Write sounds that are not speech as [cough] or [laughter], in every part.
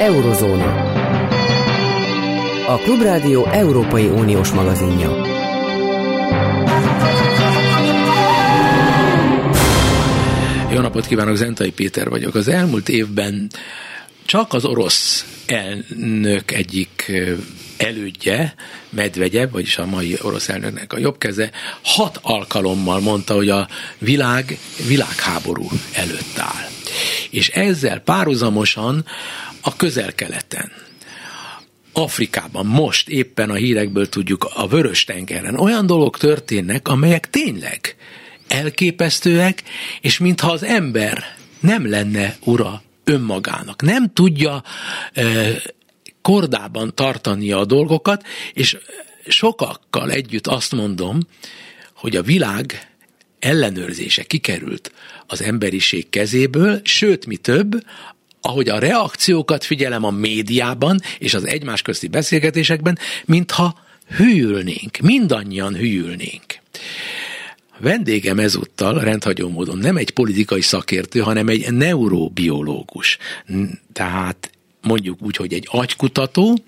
Eurozóna. A Klubrádió Európai Uniós magazinja. Jó napot kívánok, Zentai Péter vagyok. Az elmúlt évben csak az orosz elnök egyik elődje, Medvegye, vagyis a mai orosz elnöknek a jobb keze, hat alkalommal mondta, hogy a világ világháború előtt áll. És ezzel párhuzamosan a közel-keleten, Afrikában most éppen a hírekből tudjuk a vörös tengeren olyan dolgok történnek, amelyek tényleg elképesztőek, és mintha az ember nem lenne ura önmagának. Nem tudja e, kordában tartani a dolgokat, és sokakkal együtt azt mondom, hogy a világ ellenőrzése kikerült az emberiség kezéből, sőt, mi több, ahogy a reakciókat figyelem a médiában és az egymás közti beszélgetésekben, mintha hűlnénk, mindannyian hűlnénk. Vendégem ezúttal rendhagyó módon nem egy politikai szakértő, hanem egy neurobiológus. Tehát mondjuk úgy, hogy egy agykutató,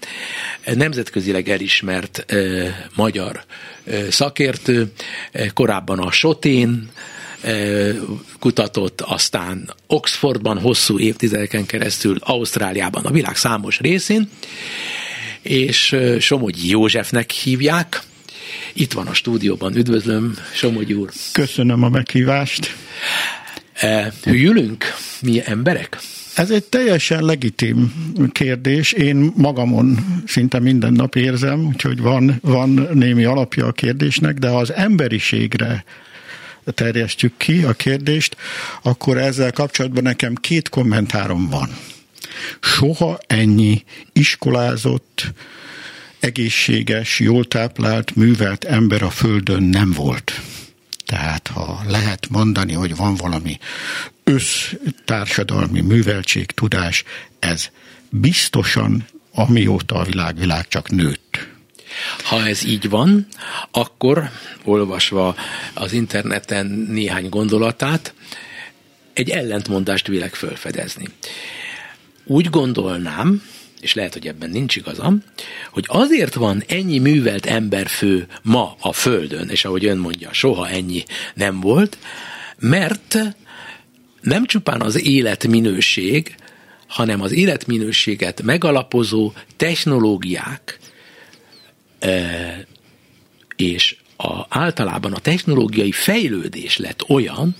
nemzetközileg elismert ö, magyar ö, szakértő, korábban a Sotén kutatott, aztán Oxfordban hosszú évtizedeken keresztül, Ausztráliában, a világ számos részén, és Somogyi Józsefnek hívják. Itt van a stúdióban, üdvözlöm, Somogyi úr. Köszönöm a meghívást. Hűlünk mi emberek? Ez egy teljesen legitim kérdés. Én magamon szinte minden nap érzem, úgyhogy van, van némi alapja a kérdésnek, de az emberiségre terjesztjük ki a kérdést, akkor ezzel kapcsolatban nekem két kommentárom van. Soha ennyi iskolázott, egészséges, jól táplált, művelt ember a Földön nem volt. Tehát ha lehet mondani, hogy van valami össztársadalmi műveltség, tudás, ez biztosan amióta a világ, világ csak nőtt. Ha ez így van, akkor olvasva az interneten néhány gondolatát, egy ellentmondást vélek fölfedezni. Úgy gondolnám, és lehet, hogy ebben nincs igazam, hogy azért van ennyi művelt emberfő ma a Földön, és ahogy ön mondja, soha ennyi nem volt, mert nem csupán az életminőség, hanem az életminőséget megalapozó technológiák és a, általában a technológiai fejlődés lett olyan,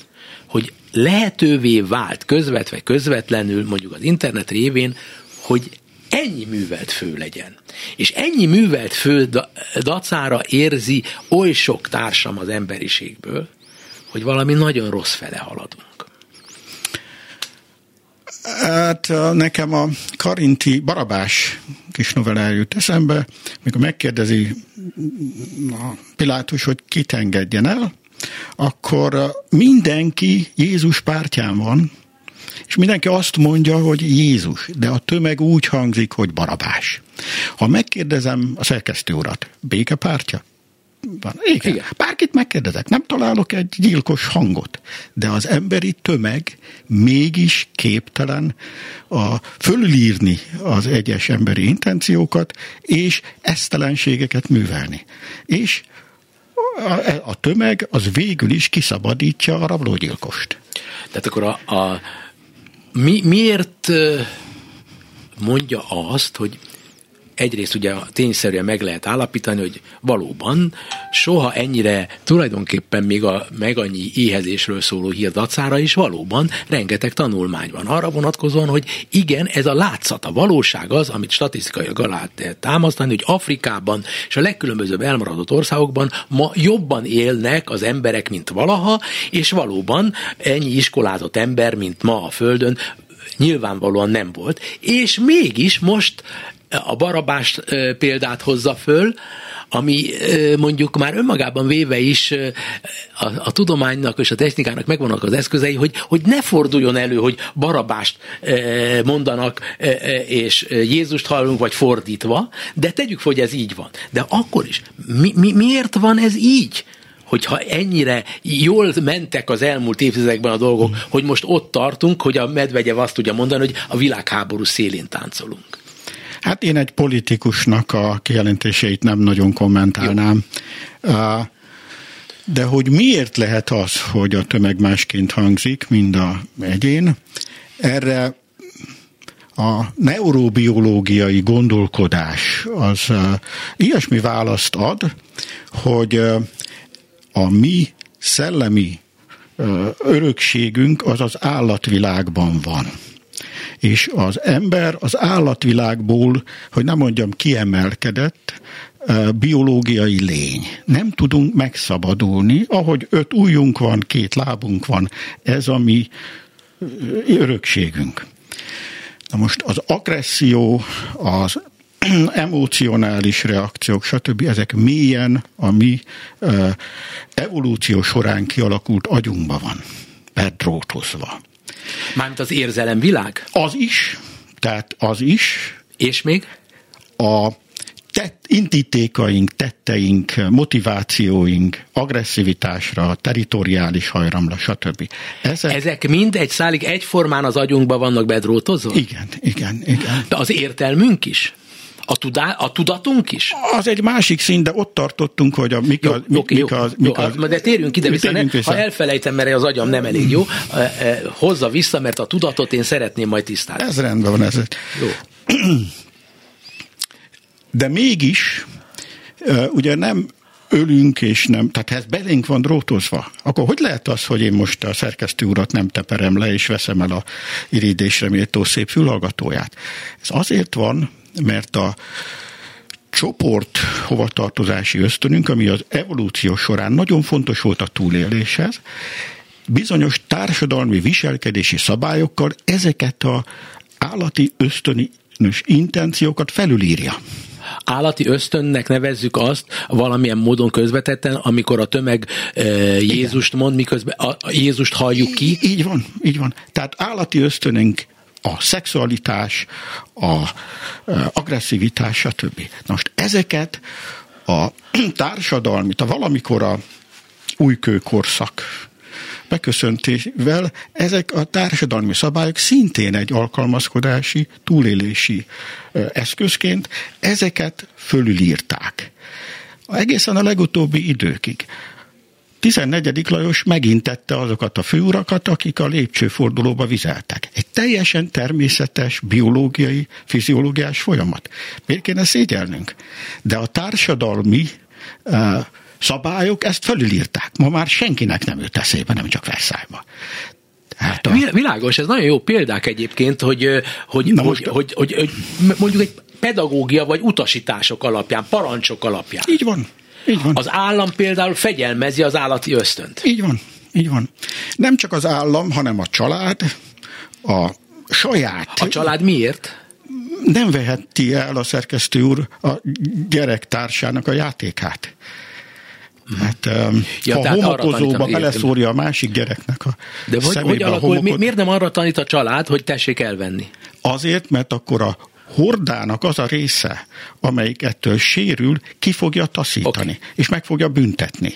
hogy lehetővé vált közvetve közvetlenül, mondjuk az internet révén, hogy ennyi művelt fő legyen. És ennyi művelt fő dacára érzi oly sok társam az emberiségből, hogy valami nagyon rossz fele haladunk. Hát nekem a Karinti Barabás kis novella jut eszembe, mikor megkérdezi a Pilátus, hogy kit engedjen el, akkor mindenki Jézus pártján van, és mindenki azt mondja, hogy Jézus, de a tömeg úgy hangzik, hogy Barabás. Ha megkérdezem a szerkesztő urat, békepártya? Van. Igen. Igen. Bárkit megkérdezek, nem találok egy gyilkos hangot, de az emberi tömeg mégis képtelen a fölülírni az egyes emberi intenciókat, és esztelenségeket művelni. És a, a tömeg az végül is kiszabadítja a rablógyilkost. Tehát akkor a, a mi, miért mondja azt, hogy egyrészt ugye tényszerűen meg lehet állapítani, hogy valóban soha ennyire tulajdonképpen még a meg annyi éhezésről szóló hír dacára is valóban rengeteg tanulmány van. Arra vonatkozóan, hogy igen, ez a látszat, a valóság az, amit statisztikai lehet támasztani, hogy Afrikában és a legkülönbözőbb elmaradott országokban ma jobban élnek az emberek, mint valaha, és valóban ennyi iskolázott ember, mint ma a Földön, nyilvánvalóan nem volt. És mégis most a barabás példát hozza föl, ami mondjuk már önmagában véve is a, a tudománynak és a technikának megvannak az eszközei, hogy, hogy ne forduljon elő, hogy barabást mondanak, és Jézust hallunk, vagy fordítva, de tegyük fel, hogy ez így van. De akkor is, mi, mi, miért van ez így? hogyha ennyire jól mentek az elmúlt évtizedekben a dolgok, hogy most ott tartunk, hogy a medvegyev azt tudja mondani, hogy a világháború szélén táncolunk. Hát én egy politikusnak a kijelentéseit nem nagyon kommentálnám. Jó. De hogy miért lehet az, hogy a tömeg másként hangzik, mind a egyén, erre a neurobiológiai gondolkodás az ilyesmi választ ad, hogy a mi szellemi örökségünk az az állatvilágban van. És az ember az állatvilágból, hogy nem mondjam kiemelkedett, biológiai lény. Nem tudunk megszabadulni, ahogy öt ujjunk van, két lábunk van, ez a mi örökségünk. Na most az agresszió, az [clears throat] emocionális reakciók, stb. ezek mélyen a mi evolúció során kialakult agyunkban van, bedrótozva. Mármint az érzelemvilág? Az is, tehát az is. És még? A tett, indítékaink, tetteink, motivációink, agresszivitásra, teritoriális hajramra, stb. Ezek, Ezek mind egy szálig egyformán az agyunkban vannak bedrótozva? Igen, igen, igen. De az értelmünk is? A, tudá, a tudatunk is? Az egy másik szín, de ott tartottunk, hogy a, mik, jó, a, mik, okay, mik, jó, az, mik jó, az, De térjünk ide vissza, ne, vissza. Ha elfelejtem, mert az agyam nem elég jó, hozza vissza, mert a tudatot én szeretném majd tisztázni. Ez rendben van. Ez. Jó. [clears throat] De mégis, ugye nem ölünk, és nem, tehát ez belénk van drótozva, akkor hogy lehet az, hogy én most a szerkesztő urat nem teperem le, és veszem el a iridésre méltó szép fülhallgatóját? Ez azért van, mert a csoport hovatartozási ösztönünk, ami az evolúció során nagyon fontos volt a túléléshez, bizonyos társadalmi viselkedési szabályokkal ezeket a állati ösztönös intenciókat felülírja állati ösztönnek nevezzük azt valamilyen módon közvetetten, amikor a tömeg e, Jézust mond, miközben a, a Jézust halljuk ki. Így, így van, így van. Tehát állati ösztönünk a szexualitás, a agresszivitás, stb. Na most ezeket a [clears throat] társadalmi, a valamikor a újkőkorszak beköszöntével ezek a társadalmi szabályok szintén egy alkalmazkodási, túlélési eszközként ezeket fölülírták. Egészen a legutóbbi időkig. 14. Lajos megint tette azokat a főurakat, akik a lépcsőfordulóba vizeltek. Egy teljesen természetes, biológiai, fiziológiás folyamat. Miért kéne szégyelnünk? De a társadalmi uh, szabályok ezt fölülírták. Ma már senkinek nem jut eszébe, nem csak Versailles-ba. Hát a... Világos, ez nagyon jó példák egyébként, hogy, hogy, Na most hogy, hogy, hogy, hogy mondjuk egy pedagógia vagy utasítások alapján, parancsok alapján. Így van. Így van. Az állam például fegyelmezi az állati ösztönt. Így van. Így van. Nem csak az állam, hanem a család, a saját. A család miért? Nem veheti el a szerkesztő úr a gyerektársának a játékát. Hát ja, a homokozóba beleszórja a másik gyereknek a De hogy, hogy alakul, homokod... miért nem arra tanít a család, hogy tessék elvenni? Azért, mert akkor a hordának az a része, amelyik ettől sérül, ki fogja taszítani, okay. és meg fogja büntetni.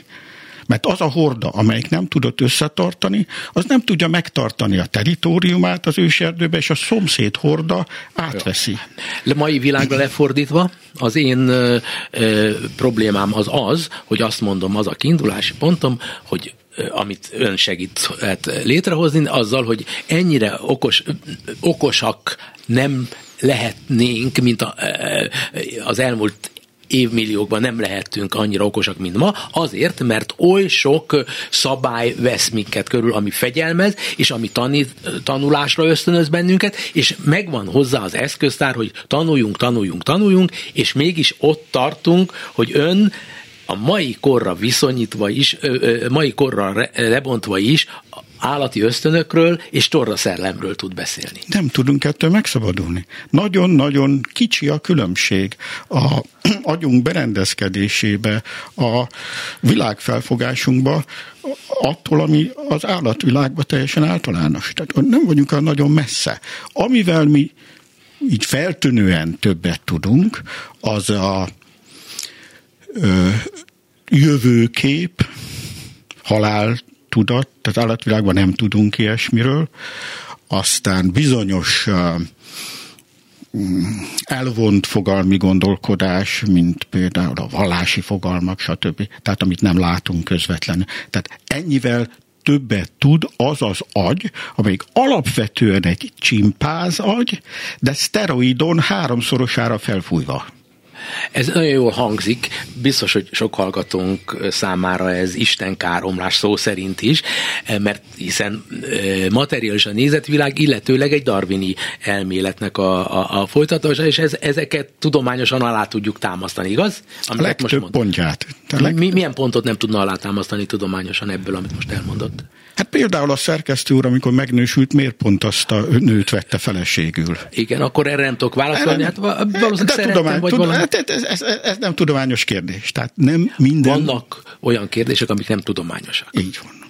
Mert az a horda, amelyik nem tudott összetartani, az nem tudja megtartani a teritoriumát az őserdőbe, és a szomszéd horda átveszi. Le mai világra lefordítva, az én ö, ö, problémám az az, hogy azt mondom, az a kiindulási pontom, hogy amit ön segít létrehozni, azzal, hogy ennyire okos, okosak nem lehetnénk, mint a, az elmúlt évmilliókban nem lehetünk annyira okosak, mint ma, azért, mert oly sok szabály vesz minket körül, ami fegyelmez, és ami tanít, tanulásra ösztönöz bennünket, és megvan hozzá az eszköztár, hogy tanuljunk, tanuljunk, tanuljunk, és mégis ott tartunk, hogy ön a mai korra viszonyítva is, mai korra lebontva is állati ösztönökről és torraszellemről tud beszélni. Nem tudunk ettől megszabadulni. Nagyon-nagyon kicsi a különbség a [clears throat] agyunk berendezkedésébe, a világfelfogásunkba, attól, ami az állatvilágban teljesen általános. Tehát nem vagyunk olyan nagyon messze. Amivel mi így feltűnően többet tudunk, az a ö, jövőkép, halál tudat, tehát állatvilágban nem tudunk ilyesmiről, aztán bizonyos elvont fogalmi gondolkodás, mint például a vallási fogalmak, stb. Tehát amit nem látunk közvetlenül. Tehát ennyivel többet tud az az agy, amelyik alapvetően egy csimpáz agy, de szteroidon háromszorosára felfújva. Ez nagyon jól hangzik, biztos, hogy sok hallgatónk számára ez Isten káromlás szó szerint is, mert hiszen materiális a nézetvilág, illetőleg egy darwini elméletnek a, a, a folytatása, és ez, ezeket tudományosan alá tudjuk támasztani, igaz? Amit a legtöbb most pontját. Leg... Mi, milyen pontot nem tudna alátámasztani tudományosan ebből, amit most elmondott? Hát például a szerkesztő úr, amikor megnősült, miért pont azt a nőt vette feleségül? Igen, akkor erre nem tudok válaszolni. Hát valószínűleg de tudomány, vagy tudomány, valami... hát ez, ez, ez, ez, nem tudományos kérdés. Tehát nem minden... Vannak olyan kérdések, amik nem tudományosak. Így van.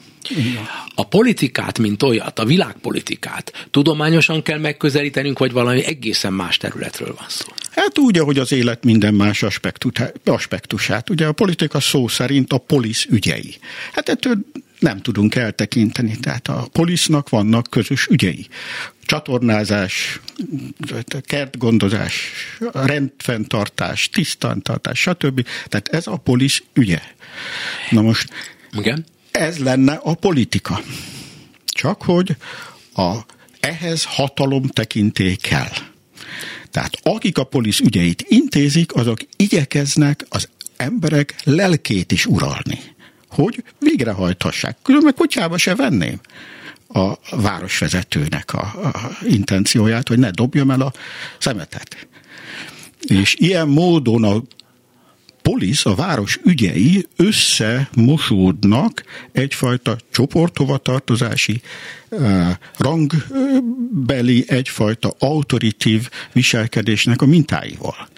A politikát, mint olyat, a világpolitikát tudományosan kell megközelítenünk, vagy valami egészen más területről van szó? Hát úgy, ahogy az élet minden más aspektusát. Ugye a politika szó szerint a polisz ügyei. Hát ettől nem tudunk eltekinteni. Tehát a polisznak vannak közös ügyei. Csatornázás, kertgondozás, rendfenntartás, tisztantartás, stb. Tehát ez a polisz ügye. Na most Igen? ez lenne a politika. Csak hogy a, ehhez hatalom tekintély kell. Tehát akik a polisz ügyeit intézik, azok igyekeznek az emberek lelkét is uralni hogy végrehajthassák. Különben kutyába se venném a városvezetőnek a, a intencióját, hogy ne dobjam el a szemetet. És ilyen módon a polisz, a város ügyei összemosódnak egyfajta csoporthovatartozási, rangbeli, egyfajta autoritív viselkedésnek a mintáival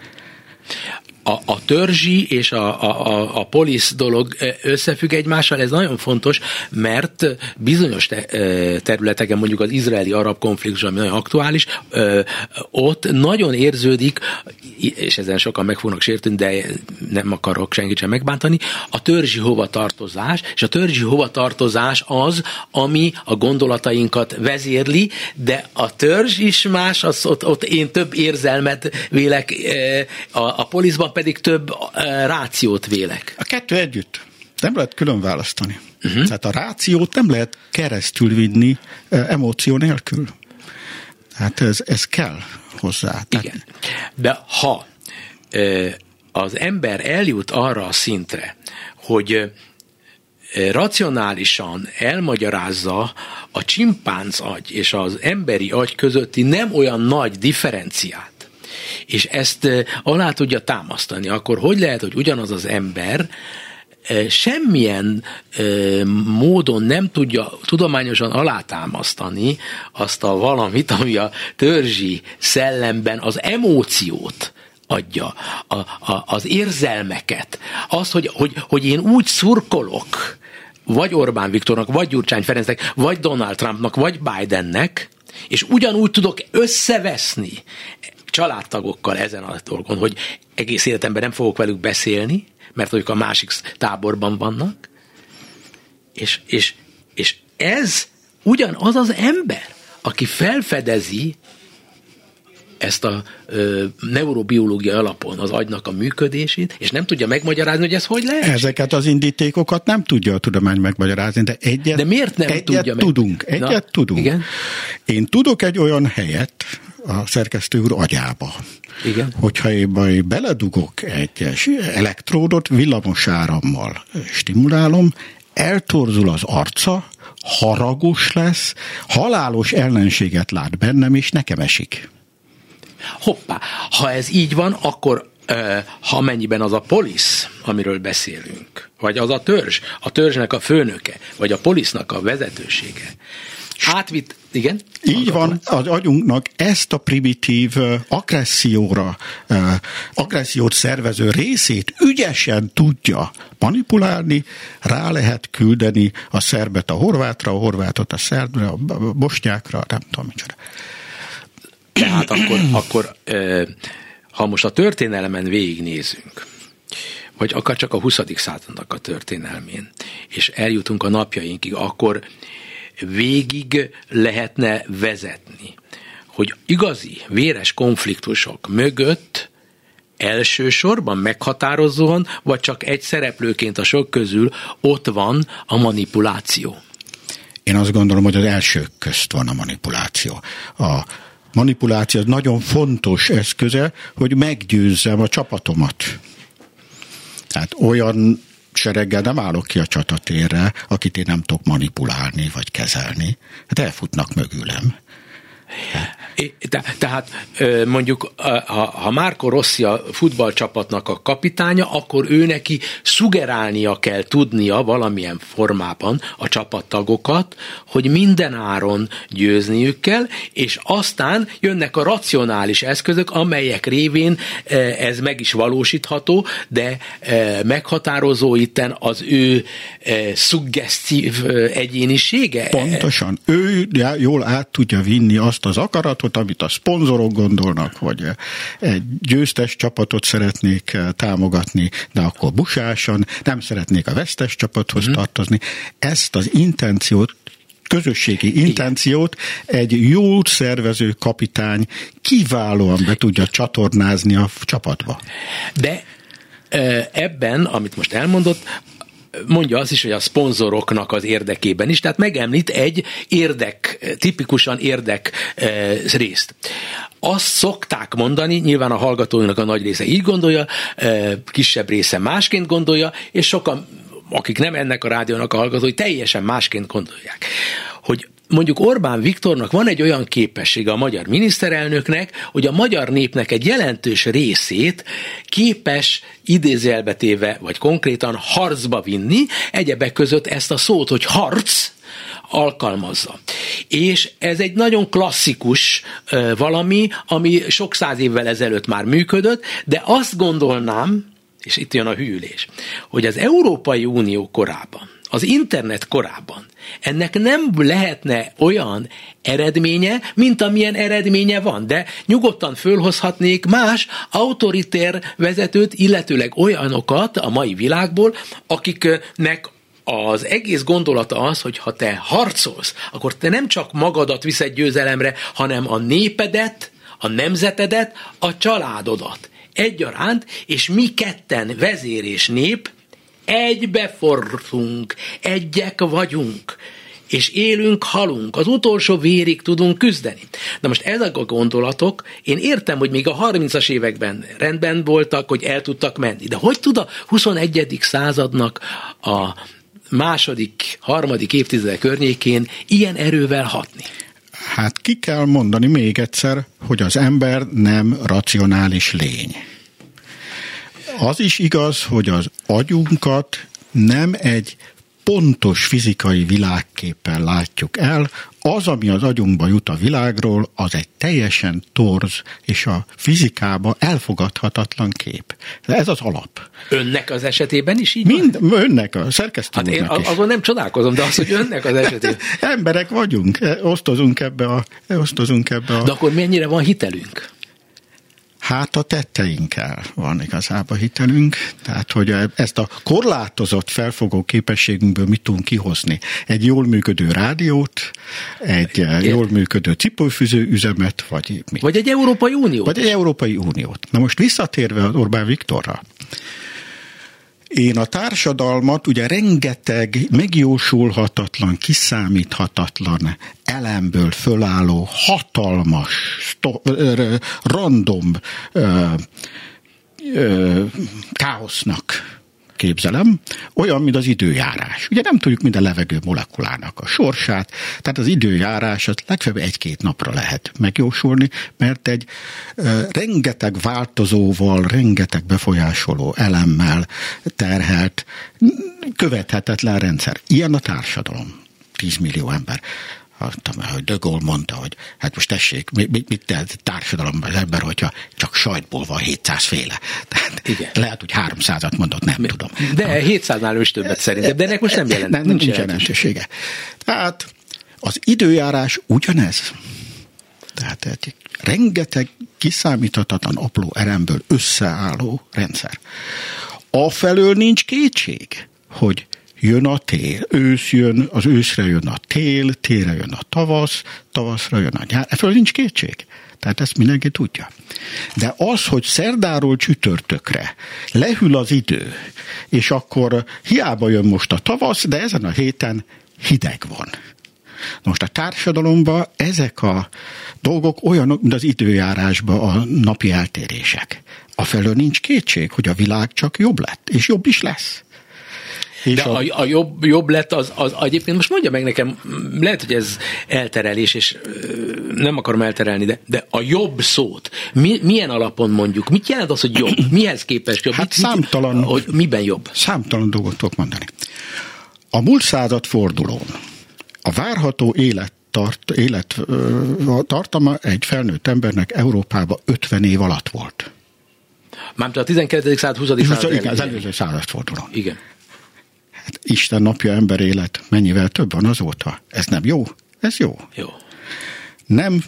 a, a törzsi és a, a, a polisz dolog összefügg egymással, ez nagyon fontos, mert bizonyos te, területeken, mondjuk az izraeli-arab konfliktus, ami nagyon aktuális, ott nagyon érződik, és ezen sokan meg fognak sérteni, de nem akarok senkit sem megbántani, a törzsi hovatartozás, és a törzsi hovatartozás az, ami a gondolatainkat vezérli, de a törzs is más, az ott, ott én több érzelmet vélek a, a poliszban, pedig több uh, rációt vélek. A kettő együtt. Nem lehet külön választani. Uh-huh. Tehát a rációt nem lehet keresztül vinni uh, emóció nélkül. Hát ez, ez kell hozzá. Tehát... Igen. De ha uh, az ember eljut arra a szintre, hogy racionálisan elmagyarázza a csimpánz agy és az emberi agy közötti nem olyan nagy differenciát, és ezt alá tudja támasztani, akkor hogy lehet, hogy ugyanaz az ember semmilyen módon nem tudja tudományosan alátámasztani azt a valamit, ami a törzsi szellemben az emóciót adja, a, a, az érzelmeket, azt, hogy, hogy, hogy én úgy szurkolok, vagy Orbán Viktornak, vagy Gyurcsány Ferencnek, vagy Donald Trumpnak, vagy Bidennek, és ugyanúgy tudok összeveszni családtagokkal ezen a dolgon, hogy egész életemben nem fogok velük beszélni, mert ők a másik táborban vannak, és, és, és ez ugyanaz az ember, aki felfedezi ezt a ö, neurobiológia alapon az agynak a működését, és nem tudja megmagyarázni, hogy ez hogy lehet. Ezeket az indítékokat nem tudja a tudomány megmagyarázni, de egyet, de miért nem egyet tudja tudunk, meg... egyet Na, tudunk. Igen? Én tudok egy olyan helyet, a szerkesztő úr agyába. Igen. Hogyha én beledugok egy elektródot villamos árammal stimulálom, eltorzul az arca, haragos lesz, halálos ellenséget lát bennem, és nekem esik. Hoppá, ha ez így van, akkor ha mennyiben az a polisz, amiről beszélünk, vagy az a törzs, a törzsnek a főnöke, vagy a polisznak a vezetősége, átvitt, igen? Így van, az agyunknak ezt a primitív agresszióra, agressziót szervező részét ügyesen tudja manipulálni, rá lehet küldeni a szerbet a horvátra, a horvátot a szerbre, a bosnyákra, nem tudom micsoda. Tehát akkor, akkor ha most a történelemen végignézünk, vagy akár csak a 20. századnak a történelmén, és eljutunk a napjainkig, akkor végig lehetne vezetni, hogy igazi véres konfliktusok mögött elsősorban meghatározóan, vagy csak egy szereplőként a sok közül ott van a manipuláció? Én azt gondolom, hogy az elsők közt van a manipuláció. A manipuláció az nagyon fontos eszköze, hogy meggyőzzem a csapatomat. Tehát olyan sereggel nem állok ki a csatatérre, akit én nem tudok manipulálni vagy kezelni. Hát elfutnak mögülem. Tehát mondjuk, ha, Márko Rossi a futballcsapatnak a kapitánya, akkor ő neki szugerálnia kell tudnia valamilyen formában a csapattagokat, hogy minden áron győzniük kell, és aztán jönnek a racionális eszközök, amelyek révén ez meg is valósítható, de meghatározó itten az ő szuggesztív egyénisége. Pontosan. Ő jól át tudja vinni azt az akaratot, amit a szponzorok gondolnak, vagy egy győztes csapatot szeretnék támogatni, de akkor busásan, nem szeretnék a vesztes csapathoz mm. tartozni. Ezt az intenciót közösségi intenciót egy jól szervező kapitány kiválóan be tudja csatornázni a csapatba. De ebben, amit most elmondott, mondja azt is, hogy a szponzoroknak az érdekében is, tehát megemlít egy érdek, tipikusan érdek e, részt. Azt szokták mondani, nyilván a hallgatóinak a nagy része így gondolja, e, kisebb része másként gondolja, és sokan akik nem ennek a rádiónak a hallgatói, teljesen másként gondolják, hogy mondjuk Orbán Viktornak van egy olyan képessége a magyar miniszterelnöknek, hogy a magyar népnek egy jelentős részét képes idézelbetéve, vagy konkrétan harcba vinni, egyebek között ezt a szót, hogy harc, alkalmazza. És ez egy nagyon klasszikus valami, ami sok száz évvel ezelőtt már működött, de azt gondolnám, és itt jön a hűlés, hogy az Európai Unió korában az internet korában ennek nem lehetne olyan eredménye, mint amilyen eredménye van, de nyugodtan fölhozhatnék más autoritér vezetőt, illetőleg olyanokat a mai világból, akiknek az egész gondolata az, hogy ha te harcolsz, akkor te nem csak magadat viszed győzelemre, hanem a népedet, a nemzetedet, a családodat egyaránt, és mi ketten vezér és nép egybe forrunk, egyek vagyunk, és élünk, halunk, az utolsó vérig tudunk küzdeni. Na most ezek a gondolatok, én értem, hogy még a 30-as években rendben voltak, hogy el tudtak menni, de hogy tud a 21. századnak a második, harmadik évtized környékén ilyen erővel hatni? Hát ki kell mondani még egyszer, hogy az ember nem racionális lény. Az is igaz, hogy az agyunkat nem egy pontos fizikai világképpen látjuk el, az, ami az agyunkba jut a világról, az egy teljesen torz és a fizikába elfogadhatatlan kép. De ez az alap. Önnek az esetében is így Mind, van? Önnek, a szerkesztő hát én is. azon nem csodálkozom, de az, hogy önnek az esetében. [laughs] Emberek vagyunk, osztozunk ebbe a... Osztozunk ebbe a... De akkor mennyire van hitelünk? Hát a tetteinkkel van igazából hitelünk, tehát hogy ezt a korlátozott felfogó képességünkből mit tudunk kihozni. Egy jól működő rádiót, egy Ért. jól működő cipőfűző üzemet, vagy mi. Vagy egy Európai Uniót. Vagy egy Európai Uniót. Na most visszatérve az Orbán Viktorra, én a társadalmat ugye rengeteg megjósolhatatlan, kiszámíthatatlan elemből fölálló hatalmas, sto- random ö, ö, káosznak képzelem, olyan, mint az időjárás. Ugye nem tudjuk minden levegő molekulának a sorsát, tehát az időjárás az legfeljebb egy-két napra lehet megjósolni, mert egy ö, rengeteg változóval, rengeteg befolyásoló elemmel terhelt, követhetetlen rendszer. Ilyen a társadalom. 10 millió ember hogy De Gaulle mondta, hogy hát most tessék, mit, mit, tehet társadalomban az ember, hogyha csak sajtból van 700 féle. Tehát Igen. lehet, hogy 300-at mondott, nem Mi, tudom. De 700-nál is többet szerintem, de ennek most nem jelent. Nem, nincs, nincs jelentősége. Tehát az időjárás ugyanez. Tehát egy rengeteg kiszámíthatatlan apró eremből összeálló rendszer. Afelől nincs kétség, hogy jön a tél, ősz jön, az őszre jön a tél, télre jön a tavasz, tavaszra jön a nyár. Ebből nincs kétség. Tehát ezt mindenki tudja. De az, hogy szerdáról csütörtökre lehűl az idő, és akkor hiába jön most a tavasz, de ezen a héten hideg van. Most a társadalomban ezek a dolgok olyanok, mint az időjárásban a napi eltérések. Afelől nincs kétség, hogy a világ csak jobb lett, és jobb is lesz. És De a, a jobb, jobb lett az, az, egyébként most mondja meg nekem, lehet, hogy ez elterelés, és nem akarom elterelni, de, de a jobb szót, mi, milyen alapon mondjuk? Mit jelent az, hogy jobb? [clears throat] Mihez képest jobb? Hát mit, számtalan, mit, hogy miben jobb? Számtalan dolgot tudok mondani. A múlt század fordulón a várható élet tart, élet tartama egy felnőtt embernek Európában 50 év alatt volt. Mármint a 19. század, 20. század. Igen, az előző forduló. Igen. Hát Isten napja ember élet mennyivel több van azóta. Ez nem jó? Ez jó. Jó. Nem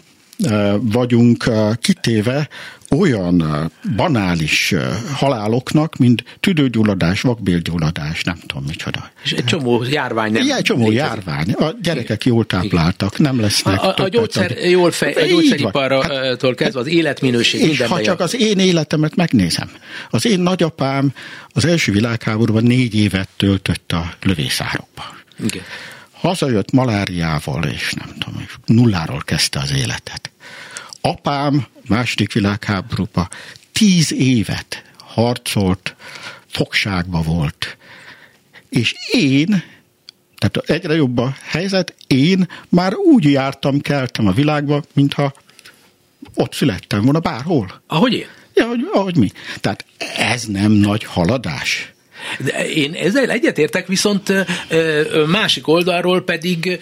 vagyunk kitéve olyan banális haláloknak, mint tüdőgyulladás, vakbélgyulladás, nem tudom micsoda. És egy csomó járvány nem. egy csomó létezik. járvány. A gyerekek jól tápláltak, nem lesznek. A, a, a gyógyszer jól fej, a gyógyszeripartól hát, kezdve az életminőség És ha csak az én életemet megnézem. Az én nagyapám az első világháborúban négy évet töltött a lövészárokba. Igen. Hazajött maláriával, és nem tudom, nulláról kezdte az életet. Apám második világháborúban tíz évet harcolt, fogságba volt. És én, tehát egyre jobb a helyzet, én már úgy jártam, keltem a világba, mintha ott születtem volna bárhol. Ahogy én? Ja, ahogy, ahogy mi. Tehát ez nem nagy haladás. De én ezzel egyetértek, viszont másik oldalról pedig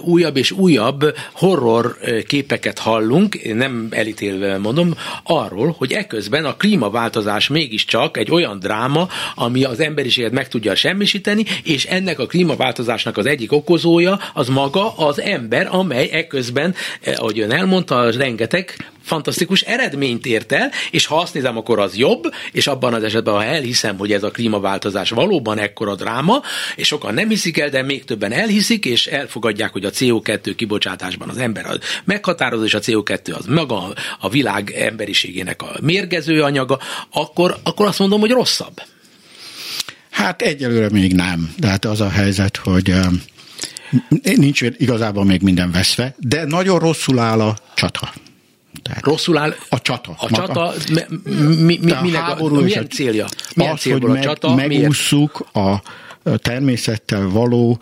újabb és újabb horror képeket hallunk, nem elítélve mondom, arról, hogy eközben a klímaváltozás mégiscsak egy olyan dráma, ami az emberiséget meg tudja semmisíteni, és ennek a klímaváltozásnak az egyik okozója az maga az ember, amely eközben, ahogy ön elmondta, rengeteg fantasztikus eredményt ért el, és ha azt nézem, akkor az jobb, és abban az esetben, ha elhiszem, hogy ez a klímaváltozás valóban ekkora dráma, és sokan nem hiszik el, de még többen elhiszik, és elfogadják, hogy a CO2 kibocsátásban az ember az meghatározó, és a CO2 az maga a világ emberiségének a mérgező anyaga, akkor, akkor azt mondom, hogy rosszabb. Hát egyelőre még nem. De hát az a helyzet, hogy nincs igazából még minden veszve, de nagyon rosszul áll a csata. Tehát Rosszul áll a csata. A csata, mi, mi, minek, a, a, milyen a, célja? Milyen az, hogy meg, a csata? megússzuk a természettel való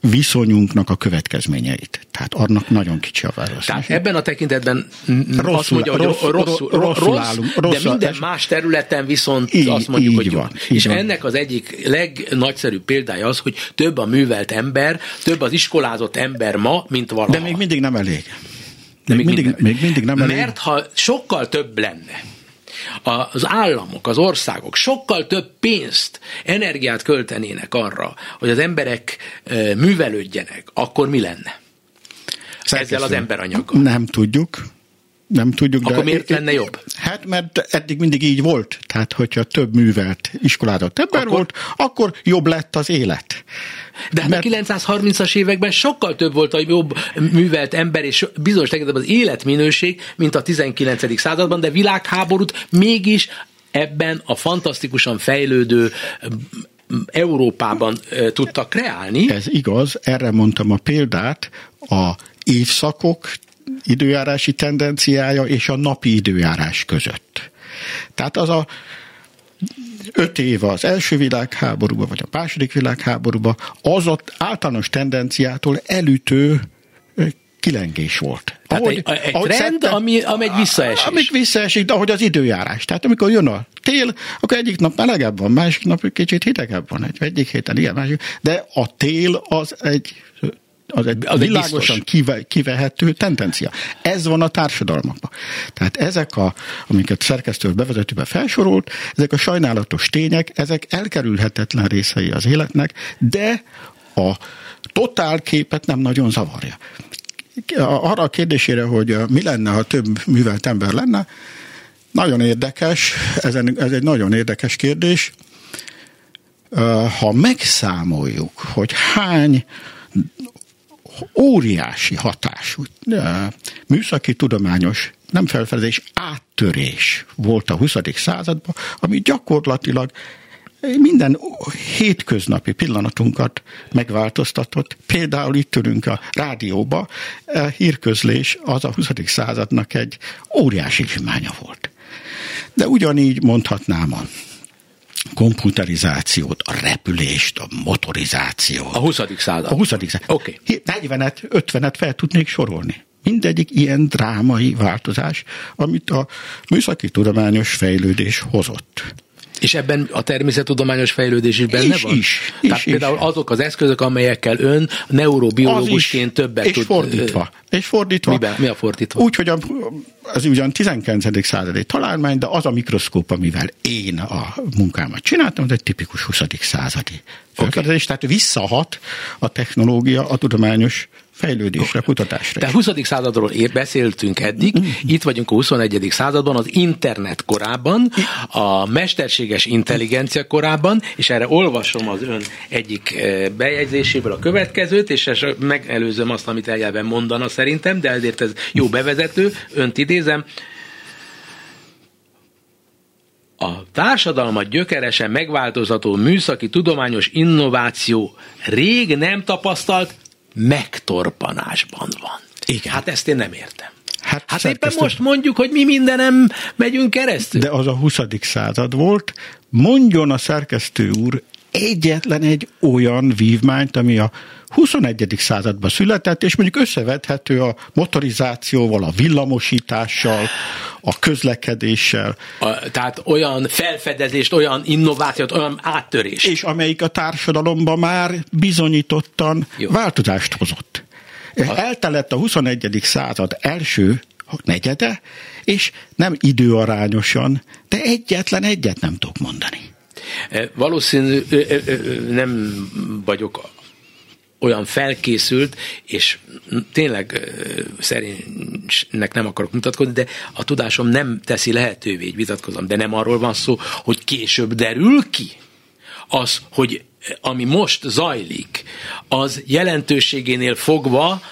viszonyunknak a következményeit. Tehát annak nagyon kicsi a válasz. Tehát ebben a tekintetben rosszul, azt mondja, hogy rossz, rosszul, rosszul rossz, állunk, rossz, de minden más területen viszont így, azt mondjuk, így hogy van, jó. És van. ennek az egyik legnagyszerűbb példája az, hogy több a művelt ember, több az iskolázott ember ma, mint valaha. De még mindig nem elég. De még, mindig, mindig, még mindig nem elég. Mert ha sokkal több lenne, az államok, az országok sokkal több pénzt, energiát költenének arra, hogy az emberek művelődjenek, akkor mi lenne? Szerkesztő. Ezzel az emberanyaggal. Nem tudjuk. Nem tudjuk. Akkor de miért lenne jobb? Hát, mert eddig mindig így volt. Tehát, hogyha több művelt iskolázott ember akkor... volt, akkor jobb lett az élet. De hát Mert... a 930-as években sokkal több volt a jobb művelt ember, és bizonyos tekintetben az életminőség, mint a 19. században, de világháborút mégis ebben a fantasztikusan fejlődő Európában tudtak kreálni. Ez igaz, erre mondtam a példát, a évszakok időjárási tendenciája és a napi időjárás között. Tehát az a öt év az első világháborúban, vagy a második világháborúban, az ott általános tendenciától elütő kilengés volt. Tehát ahogy, egy, egy ahogy trend, szedte, ami, ami egy visszaesés. Ami visszaesik, de ahogy az időjárás. Tehát amikor jön a tél, akkor egyik nap melegebb van, másik nap kicsit hidegebb van, egy, egyik héten igen, másik, de a tél az egy az egy az világosan kive, kivehető tendencia. Ez van a társadalmakban. Tehát ezek, a, amiket szerkesztő bevezetőben felsorolt, ezek a sajnálatos tények, ezek elkerülhetetlen részei az életnek, de a totál képet nem nagyon zavarja. Arra a kérdésére, hogy mi lenne, ha több művelt ember lenne, nagyon érdekes, ez egy, ez egy nagyon érdekes kérdés. ha megszámoljuk, hogy hány óriási hatású műszaki tudományos nem felfedezés, áttörés volt a 20. században, ami gyakorlatilag minden hétköznapi pillanatunkat megváltoztatott. Például itt ülünk a rádióba, a hírközlés az a 20. századnak egy óriási zsimánya volt. De ugyanígy mondhatnám a komputerizációt, a repülést, a motorizációt. A 20. század. A 20. század. Oké. Okay. 40-et, 50-et fel tudnék sorolni. Mindegyik ilyen drámai változás, amit a műszaki tudományos fejlődés hozott. És ebben a természettudományos fejlődés is benne is, van? Is, Tehát is, például is. azok az eszközök, amelyekkel ön neurobiológusként többet és tud... Fordítva. És fordítva. Miben? Mi a fordítva? Úgy, hogy a, az ugyan 19. századi találmány, de az a mikroszkóp, amivel én a munkámat csináltam, az egy tipikus 20. századi okay. tehát visszahat a technológia a tudományos fejlődésre, kutatásra. Tehát 20. századról ér, beszéltünk eddig, itt vagyunk a 21. században, az internet korában, a mesterséges intelligencia korában, és erre olvasom az ön egyik eh, bejegyzéséből a következőt, és megelőzöm azt, amit eljelben mondana szerintem, de ezért ez jó bevezető, önt idézem, a társadalmat gyökeresen megváltoztató műszaki tudományos innováció rég nem tapasztalt megtorpanásban van. Igen. Hát ezt én nem értem. Hát, Hát éppen most mondjuk, hogy mi mindenem megyünk keresztül. De az a 20. század volt. Mondjon a szerkesztő úr egyetlen egy olyan vívmányt, ami a 21. században született, és mondjuk összevethető a motorizációval, a villamosítással, a közlekedéssel, A, tehát olyan felfedezést, olyan innovációt, olyan áttörést. és amelyik a társadalomban már bizonyítottan Jó. Változást hozott. Eltelett a 21. század első negyede, és nem időarányosan, de egyetlen egyet nem tudok mondani. E, Valószínű, nem vagyok olyan felkészült, és tényleg szerénynek nem akarok mutatkozni, de a tudásom nem teszi lehetővé, hogy vitatkozom, de nem arról van szó, hogy később derül ki az, hogy ami most zajlik, az jelentőségénél fogva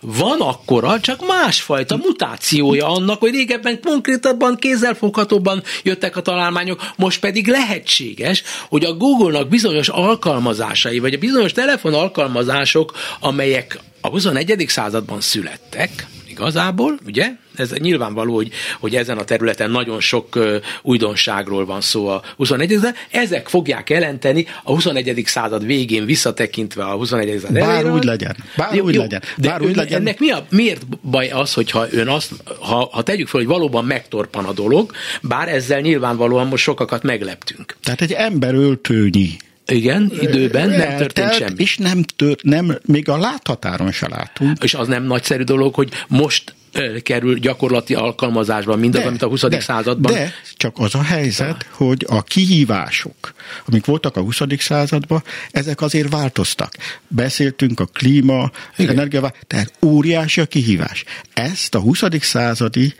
van akkora, csak másfajta mutációja annak, hogy régebben konkrétabban, kézzelfoghatóbban jöttek a találmányok, most pedig lehetséges, hogy a Google-nak bizonyos alkalmazásai, vagy a bizonyos telefon alkalmazások, amelyek a 21. században születtek, igazából, ugye? Ez nyilvánvaló, hogy, hogy ezen a területen nagyon sok újdonságról van szó a 21. de ezek fogják jelenteni a 21. század végén visszatekintve a 21. század Bár elejére. úgy legyen, bár úgy legyen, De bár úgy legyen. ennek mi a, miért baj az, hogyha ön azt, ha, ha tegyük fel, hogy valóban megtorpan a dolog, bár ezzel nyilvánvalóan most sokakat megleptünk. Tehát egy emberöltőnyi Igen, időben nem történt semmi. És nem tört, nem, még a láthatáron se látunk. És az nem nagyszerű dolog, hogy most kerül gyakorlati alkalmazásba mindaz, amit a 20. de, században. De csak az a helyzet, hogy a kihívások, amik voltak a 20. században, ezek azért változtak. Beszéltünk a klíma, az energia, tehát óriási a kihívás. Ezt a 20. századi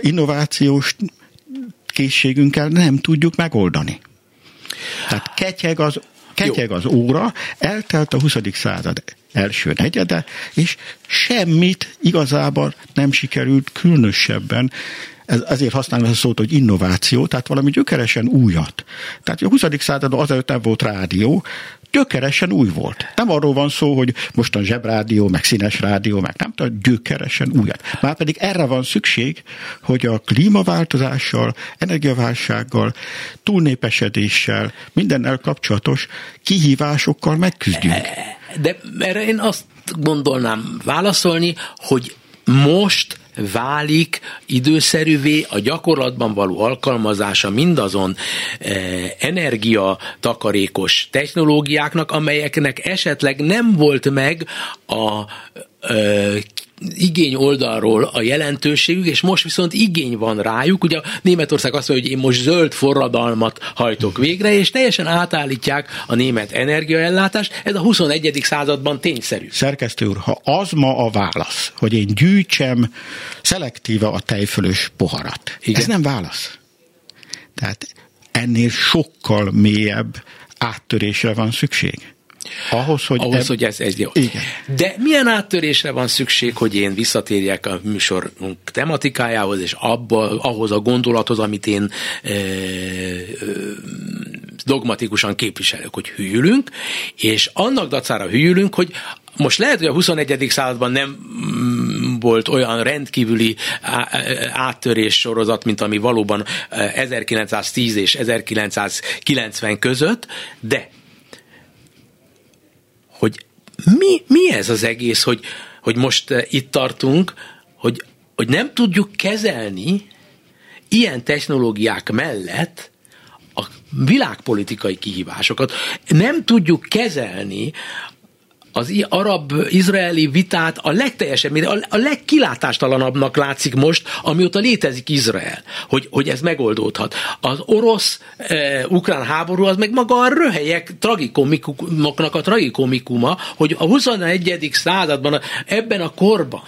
innovációs készségünkkel nem tudjuk megoldani. Tehát ketyeg az, ketyeg az óra, eltelt a 20. század első negyede, és semmit igazából nem sikerült különösebben ez, ezért használom ezt a szót, hogy innováció, tehát valami gyökeresen újat. Tehát a 20. században azelőtt nem volt rádió, gyökeresen új volt. Nem arról van szó, hogy mostan zsebrádió, meg színes rádió, meg nem tudom, gyökeresen újat. Márpedig erre van szükség, hogy a klímaváltozással, energiaválsággal, túlnépesedéssel, mindennel kapcsolatos kihívásokkal megküzdjünk. De erre én azt gondolnám válaszolni, hogy most válik időszerűvé a gyakorlatban való alkalmazása mindazon eh, energiatakarékos technológiáknak, amelyeknek esetleg nem volt meg a eh, igény oldalról a jelentőségük, és most viszont igény van rájuk. Ugye Németország azt mondja, hogy én most zöld forradalmat hajtok végre, és teljesen átállítják a német energiaellátást. Ez a 21. században tényszerű. Szerkesztő úr, ha az ma a válasz, hogy én gyűjtsem szelektíve a tejfölös poharat, Igen. ez nem válasz. Tehát ennél sokkal mélyebb áttörésre van szükség. Ahhoz, hogy, Ahhoz, eb... hogy ez, ez jó. Igen. De milyen áttörésre van szükség, hogy én visszatérjek a műsorunk tematikájához, és abba, ahhoz a gondolathoz, amit én e, e, dogmatikusan képviselök, hogy hűlünk, és annak dacára hűlünk, hogy most lehet, hogy a 21. században nem volt olyan rendkívüli áttörés sorozat, mint ami valóban 1910 és 1990 között, de hogy mi, mi ez az egész, hogy, hogy most eh, itt tartunk, hogy, hogy nem tudjuk kezelni ilyen technológiák mellett a világpolitikai kihívásokat. Nem tudjuk kezelni az arab-izraeli vitát a legteljesebb, a legkilátástalanabbnak látszik most, amióta létezik Izrael, hogy, hogy ez megoldódhat. Az orosz-ukrán e, háború az meg maga a röhelyek tragikomikumoknak a tragikomikuma, hogy a 21. században, ebben a korban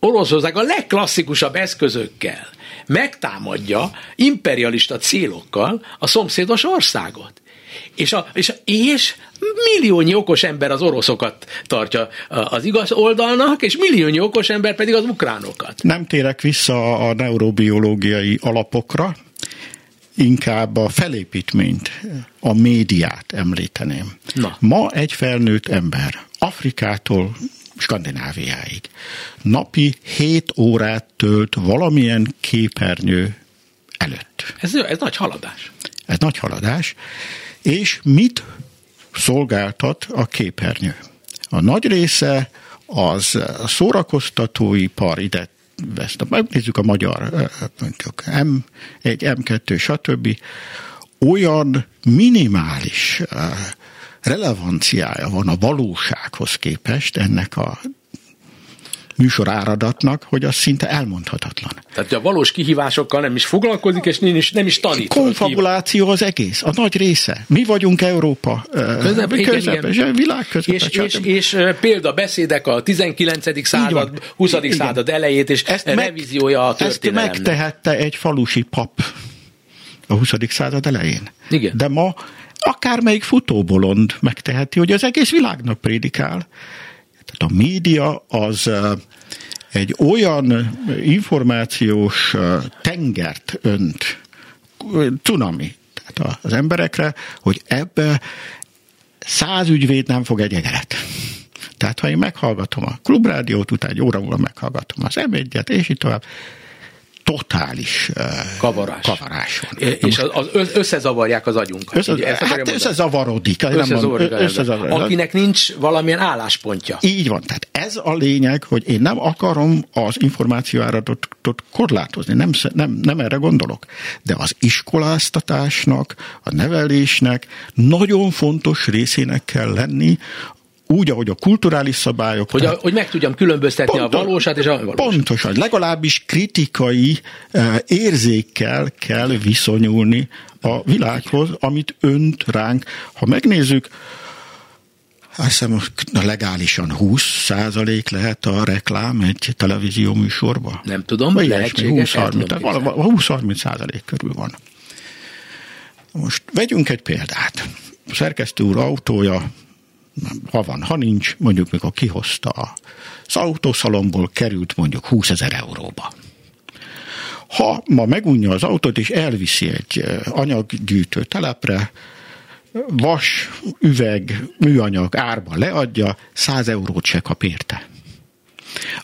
Oroszország a legklasszikusabb eszközökkel megtámadja imperialista célokkal a szomszédos országot. És, a, és, és milliónyi okos ember az oroszokat tartja az igaz oldalnak, és milliónyi okos ember pedig az ukránokat. Nem térek vissza a neurobiológiai alapokra, inkább a felépítményt, a médiát említeném. Na. Ma egy felnőtt ember Afrikától Skandináviáig napi 7 órát tölt valamilyen képernyő előtt. Ez, ez nagy haladás. Ez nagy haladás. És mit szolgáltat a képernyő? A nagy része az szórakoztatóipar ide ezt, megnézzük a magyar, mondjuk M1, M2, stb. Olyan minimális relevanciája van a valósághoz képest ennek a műsor áradatnak, hogy az szinte elmondhatatlan. Tehát a valós kihívásokkal nem is foglalkozik, és nem is, nem is tanít. Konfabuláció az egész, a nagy része. Mi vagyunk Európa közep, közepes, igen. világ közepes. És, és, és, példa beszédek a 19. század, 20. Igen. század elejét, és ezt revíziója a történelemnek. Ezt megtehette egy falusi pap a 20. század elején. Igen. De ma akármelyik futóbolond megteheti, hogy az egész világnak prédikál. Tehát a média az egy olyan információs tengert önt, cunami, tehát az emberekre, hogy ebbe száz ügyvéd nem fog egy egeret. Tehát ha én meghallgatom a klubrádiót, utána egy óra múlva meghallgatom az m és így tovább, totális kavarás, kavarás van. És az, az összezavarják az agyunkat. Össze, így, hát összezavarodik. összezavarodik, összezavarodik. Akinek nincs valamilyen álláspontja. Így van. Tehát ez a lényeg, hogy én nem akarom az információáratot korlátozni. Nem, nem, nem erre gondolok. De az iskoláztatásnak, a nevelésnek nagyon fontos részének kell lenni úgy, ahogy a kulturális szabályok. Hogy, a, hogy meg tudjam különböztetni pontos, a valósát és a valósát. Pontosan, legalábbis kritikai uh, érzékkel kell viszonyulni a világhoz, amit önt ránk. Ha megnézzük, azt hiszem, legálisan 20 százalék lehet a reklám egy televízió műsorban. Nem tudom, hogy lehetséges. 20-30 százalék körül van. Most vegyünk egy példát. A szerkesztő úr autója ha van, ha nincs, mondjuk mikor kihozta az autószalomból, került mondjuk 20 ezer euróba. Ha ma megunja az autót és elviszi egy anyaggyűjtő telepre, vas, üveg, műanyag árba leadja, 100 eurót se kap érte.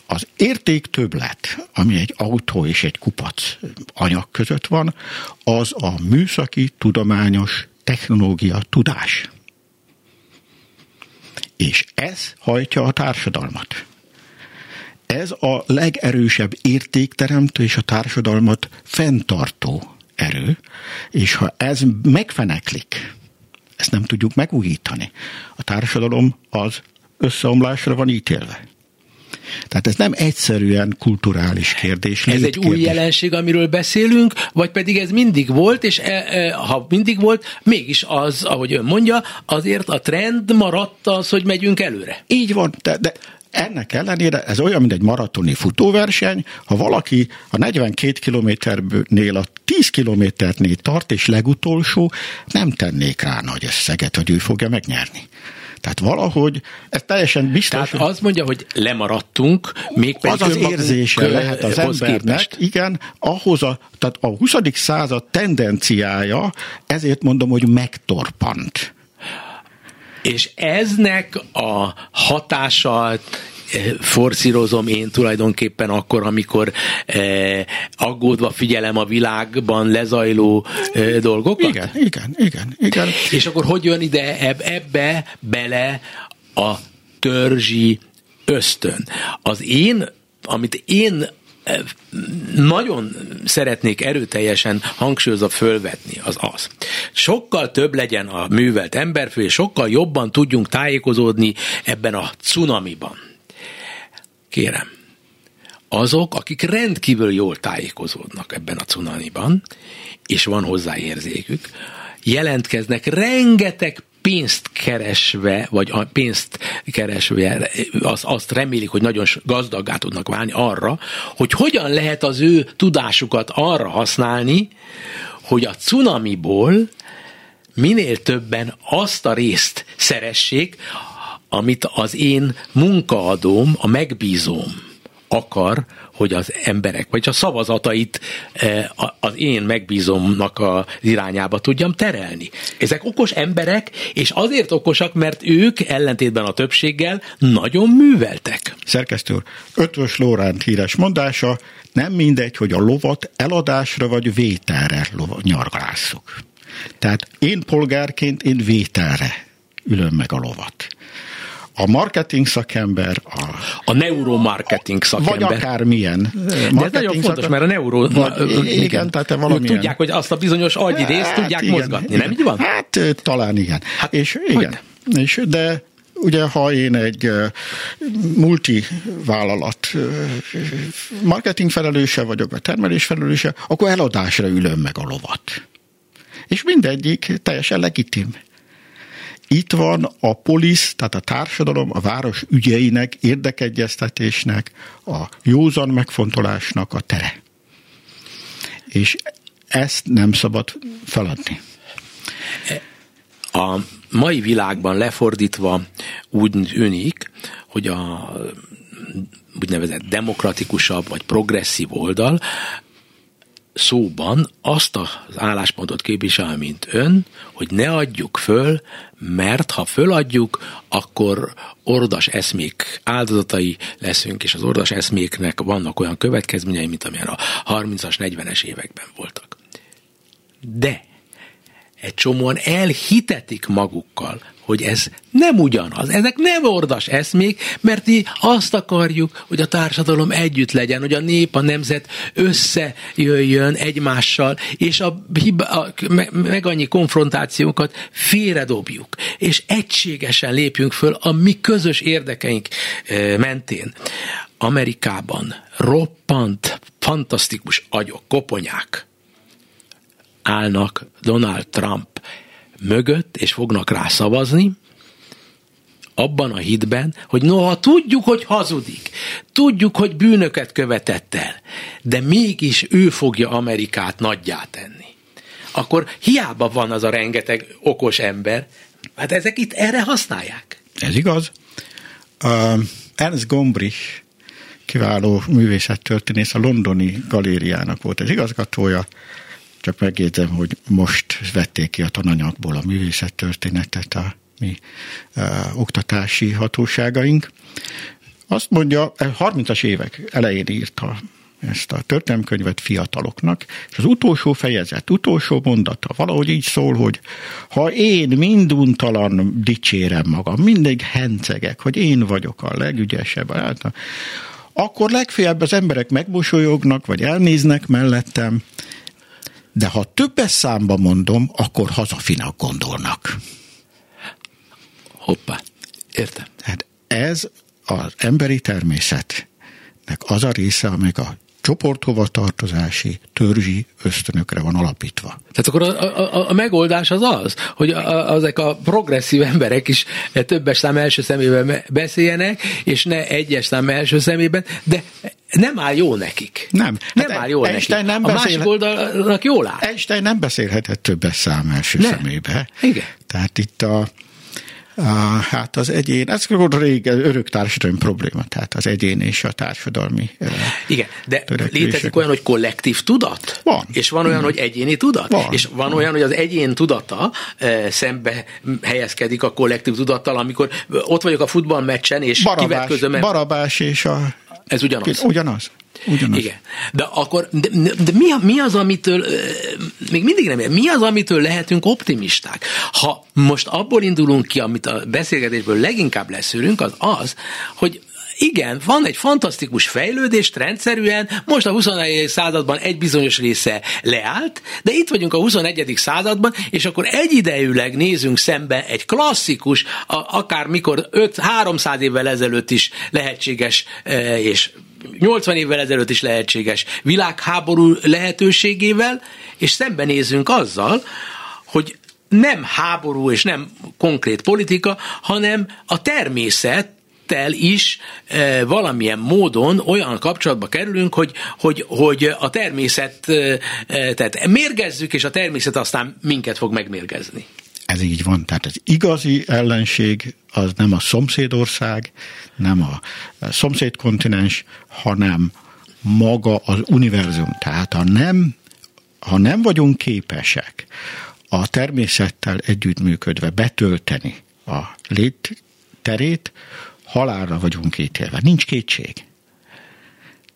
Az érték többlet, ami egy autó és egy kupac anyag között van, az a műszaki, tudományos technológia tudás. És ez hajtja a társadalmat. Ez a legerősebb értékteremtő és a társadalmat fenntartó erő, és ha ez megfeneklik, ezt nem tudjuk megújítani. A társadalom az összeomlásra van ítélve. Tehát ez nem egyszerűen kulturális kérdés. Ez egy kérdés. új jelenség, amiről beszélünk, vagy pedig ez mindig volt, és e, e, ha mindig volt, mégis az, ahogy ön mondja, azért a trend maradt az, hogy megyünk előre. Így van, de, de ennek ellenére ez olyan, mint egy maratoni futóverseny, ha valaki a 42 kilométernél a 10 kilométernél tart, és legutolsó, nem tennék rá nagy összeget, hogy ő fogja megnyerni. Tehát valahogy, ez teljesen biztos. Tehát azt mondja, hogy lemaradtunk, még Az az érzése lehet az embernek, képest. igen, ahhoz a, tehát a 20. század tendenciája, ezért mondom, hogy megtorpant. És eznek a hatása forszírozom én tulajdonképpen akkor, amikor eh, aggódva figyelem a világban lezajló eh, dolgokat? Igen, igen, igen, igen. És akkor hogy jön ide eb, ebbe bele a törzsi ösztön? Az én, amit én nagyon szeretnék erőteljesen hangsúlyozva fölvetni, az az. Sokkal több legyen a művelt emberfő, és sokkal jobban tudjunk tájékozódni ebben a cunamiban. Kérem, azok, akik rendkívül jól tájékozódnak ebben a cunamiban, és van hozzá érzékük, jelentkeznek rengeteg pénzt keresve, vagy a pénzt keresve, az, azt remélik, hogy nagyon gazdaggá tudnak válni arra, hogy hogyan lehet az ő tudásukat arra használni, hogy a cunamiból minél többen azt a részt szeressék, amit az én munkaadóm, a megbízóm akar, hogy az emberek, vagy a szavazatait eh, az én megbízomnak az irányába tudjam terelni. Ezek okos emberek, és azért okosak, mert ők ellentétben a többséggel nagyon műveltek. Szerkesztő úr, Ötvös Lóránt híres mondása, nem mindegy, hogy a lovat eladásra vagy vételre nyargalásszuk. Tehát én polgárként én vételre ülöm meg a lovat a marketing szakember, a, a neuromarketing szakember. Vagy akármilyen. De ez nagyon fontos, mert a neuro... Vagy, igen, igen, tehát valamilyen. Tudják, hogy azt a bizonyos agyi részt hát, tudják igen, mozgatni, igen. nem így van? Hát talán igen. Hát, és igen. És, de ugye ha én egy multivállalat marketing felelőse vagyok, vagy termelés felelőse, akkor eladásra ülöm meg a lovat. És mindegyik teljesen legitim. Itt van a polisz, tehát a társadalom, a város ügyeinek, érdekegyeztetésnek, a józan megfontolásnak a tere. És ezt nem szabad feladni. A mai világban lefordítva úgy önik, hogy a úgynevezett demokratikusabb vagy progresszív oldal szóban azt az álláspontot képvisel, mint ön, hogy ne adjuk föl, mert ha föladjuk, akkor ordas eszmék áldozatai leszünk, és az ordas eszméknek vannak olyan következményei, mint amilyen a 30-as, 40-es években voltak. De egy csomóan elhitetik magukkal, hogy ez nem ugyanaz, ezek nem ordas eszmék, mert mi azt akarjuk, hogy a társadalom együtt legyen, hogy a nép, a nemzet összejöjjön egymással, és a, a meg annyi konfrontációkat félredobjuk, és egységesen lépjünk föl a mi közös érdekeink eh, mentén. Amerikában roppant, fantasztikus agyok, koponyák állnak Donald Trump mögött, és fognak rá szavazni, abban a hitben, hogy noha tudjuk, hogy hazudik, tudjuk, hogy bűnöket követett el, de mégis ő fogja Amerikát nagyjá tenni. Akkor hiába van az a rengeteg okos ember, hát ezek itt erre használják. Ez igaz. Uh, Ernst Gombrich, kiváló művészettörténész, a londoni galériának volt az igazgatója, csak megjegyzem, hogy most vették ki a tananyagból a művészettörténetet a mi uh, oktatási hatóságaink. Azt mondja, 30-as évek elején írta ezt a történelmkönyvet fiataloknak, és az utolsó fejezet, utolsó mondata valahogy így szól, hogy ha én minduntalan dicsérem magam, mindig hencegek, hogy én vagyok a legügyesebb, hát, akkor legfeljebb az emberek megmosolyognak, vagy elnéznek mellettem, de ha többes számba mondom, akkor hazafinak gondolnak. Hoppá, értem. Hát ez az emberi természetnek az a része, amelyik a csoporthovatartozási, törzsi ösztönökre van alapítva. Tehát akkor a, a, a megoldás az az, hogy a, ezek a progresszív emberek is többes szám első szemében beszéljenek, és ne egyes szám első szemében, de nem áll jó nekik. Nem. Nem hát áll jó Einstein nekik. Nem beszél... A másik oldalnak jól áll. Einstein nem beszélhetett többes szám első nem. szemébe. Igen. Tehát itt a hát az egyén, ez volt rég örök társadalmi probléma, tehát az egyén és a társadalmi Igen, de létezik olyan, hogy kollektív tudat? Van. És van olyan, hogy egyéni tudat? Van. És van olyan, hogy az egyén tudata szembe helyezkedik a kollektív tudattal, amikor ott vagyok a futballmeccsen, és Barabás, kivetközöm. Barabás és a... Ez ugyanaz. Ugyanaz. Ugyanaz. Igen. De akkor, de, de mi, mi az, amitől, még mindig nem, mi az, amitől lehetünk optimisták? Ha most abból indulunk ki, amit a beszélgetésből leginkább leszűrünk, az az, hogy igen, van egy fantasztikus fejlődés rendszerűen, most a 21. században egy bizonyos része leállt, de itt vagyunk a 21. században, és akkor egyidejűleg nézünk szembe egy klasszikus, akár mikor 5-300 évvel ezelőtt is lehetséges és 80 évvel ezelőtt is lehetséges világháború lehetőségével, és szembenézünk azzal, hogy nem háború és nem konkrét politika, hanem a természet is e, valamilyen módon olyan kapcsolatba kerülünk, hogy, hogy, hogy a természet, e, tehát mérgezzük, és a természet aztán minket fog megmérgezni. Ez így van. Tehát az igazi ellenség az nem a szomszédország, nem a szomszédkontinens, hanem maga az univerzum. Tehát ha nem, ha nem vagyunk képesek a természettel együttműködve betölteni a létterét, halálra vagyunk ítélve. Nincs kétség.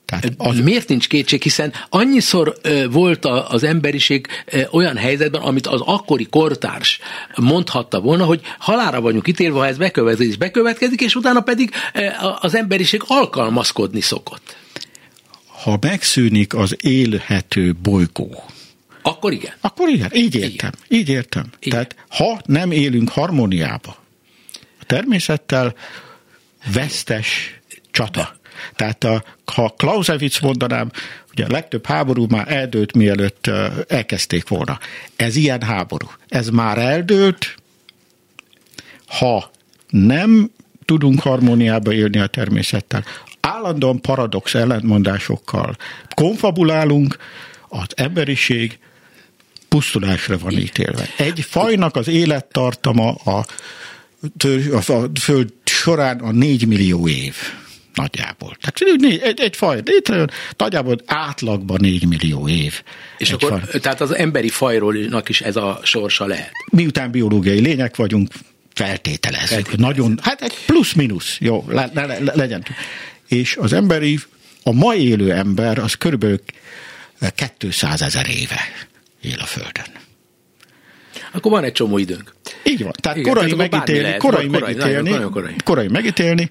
Tehát az... Miért nincs kétség, hiszen annyiszor volt az emberiség olyan helyzetben, amit az akkori kortárs mondhatta volna, hogy halára vagyunk ítélve, ha ez bekövetkezik, bekövetkezik, és utána pedig az emberiség alkalmazkodni szokott. Ha megszűnik az élhető bolygó, akkor igen. Akkor igen, így értem. Igen. Így értem. Igen. Tehát ha nem élünk harmóniába a természettel, vesztes csata. Tehát a, ha Clausewitz mondanám, ugye a legtöbb háború már eldőlt, mielőtt elkezdték volna. Ez ilyen háború. Ez már eldőlt, ha nem tudunk harmóniába élni a természettel, állandóan paradox ellentmondásokkal konfabulálunk, az emberiség pusztulásra van ítélve. Egy fajnak az élettartama a, a, a föld során a négy millió év nagyjából. Tehát egy, egy faj létrejön, nagyjából átlagban 4 millió év. És akkor, faj. tehát az emberi fajról is ez a sorsa lehet? Miután biológiai lények vagyunk, feltételezzük. Feltételezem. Nagyon, hát egy plusz-minusz, jó, le, le, le, legyen. És az emberi, a mai élő ember, az körülbelül 200 ezer éve él a Földön. Akkor van egy csomó időnk. Így van. Tehát Igen, korai, tehát megítélni, korai, korai, megítélni, nagyon, nagyon korai. korai megítélni,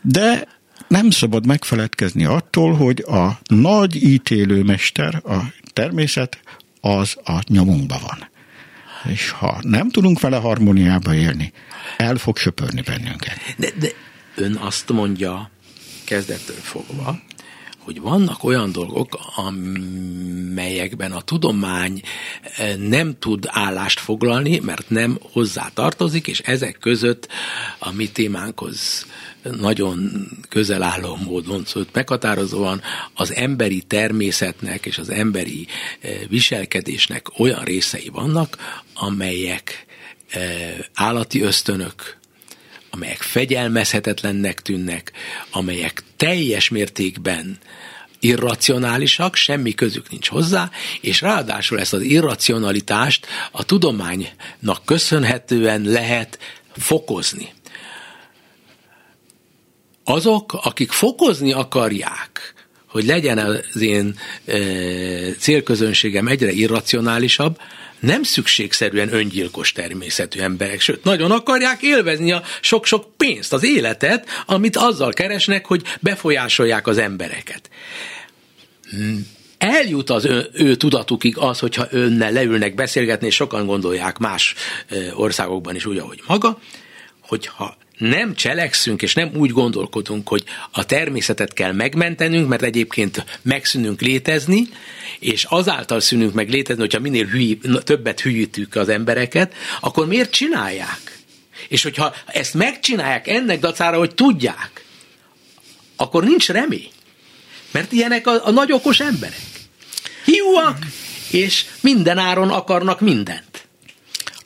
de nem szabad megfeledkezni attól, hogy a nagy ítélőmester, a természet, az a nyomunkban van. És ha nem tudunk vele harmóniába élni, el fog söpörni bennünket. De, de ön azt mondja, kezdettől fogva, hogy vannak olyan dolgok, amelyekben a tudomány eh, nem tud állást foglalni, mert nem hozzá tartozik, és ezek között a mi témánkhoz nagyon közel álló módon, szóval meghatározóan az emberi természetnek és az emberi eh, viselkedésnek olyan részei vannak, amelyek eh, állati ösztönök, amelyek fegyelmezhetetlennek tűnnek, amelyek teljes mértékben irracionálisak, semmi közük nincs hozzá, és ráadásul ezt az irracionalitást a tudománynak köszönhetően lehet fokozni. Azok, akik fokozni akarják, hogy legyen az én e, célközönségem egyre irracionálisabb, nem szükségszerűen öngyilkos természetű emberek, sőt, nagyon akarják élvezni a sok-sok pénzt, az életet, amit azzal keresnek, hogy befolyásolják az embereket. Hmm. Eljut az ő, ő tudatukig az, hogyha önnel leülnek beszélgetni, és sokan gondolják más országokban is úgy, ahogy maga, hogyha nem cselekszünk, és nem úgy gondolkodunk, hogy a természetet kell megmentenünk, mert egyébként megszűnünk létezni, és azáltal szűnünk meg létezni, hogyha minél hülyi, többet hülyítjük az embereket, akkor miért csinálják? És hogyha ezt megcsinálják ennek dacára, hogy tudják, akkor nincs remény. Mert ilyenek a, a nagy okos emberek. Hiúak, és minden áron akarnak mindent.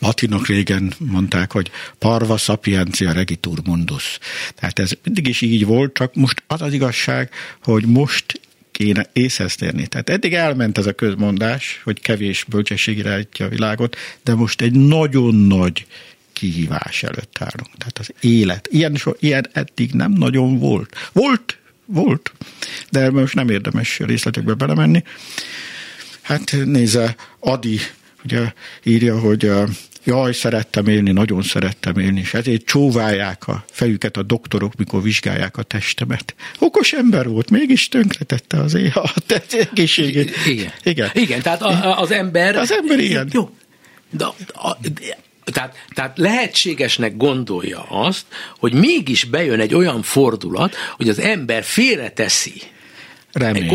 Latinok régen mondták, hogy parva sapientia regitur mundus. Tehát ez mindig is így volt, csak most az az igazság, hogy most kéne észhez térni. Tehát eddig elment ez a közmondás, hogy kevés bölcsesség irányítja a világot, de most egy nagyon nagy kihívás előtt állunk. Tehát az élet. Ilyen, so, ilyen eddig nem nagyon volt. Volt, volt, de most nem érdemes részletekbe belemenni. Hát nézze, Adi ugye írja, hogy jaj, szerettem élni, nagyon szerettem élni, és ezért csóválják a fejüket a doktorok, mikor vizsgálják a testemet. Okos ember volt, mégis tönkretette az éha a egészségét. Igen. Igen. Igen, tehát a, az ember... Az ember ilyen. Jó. De, a, de, tehát, tehát lehetségesnek gondolja azt, hogy mégis bejön egy olyan fordulat, hogy az ember félreteszi remény,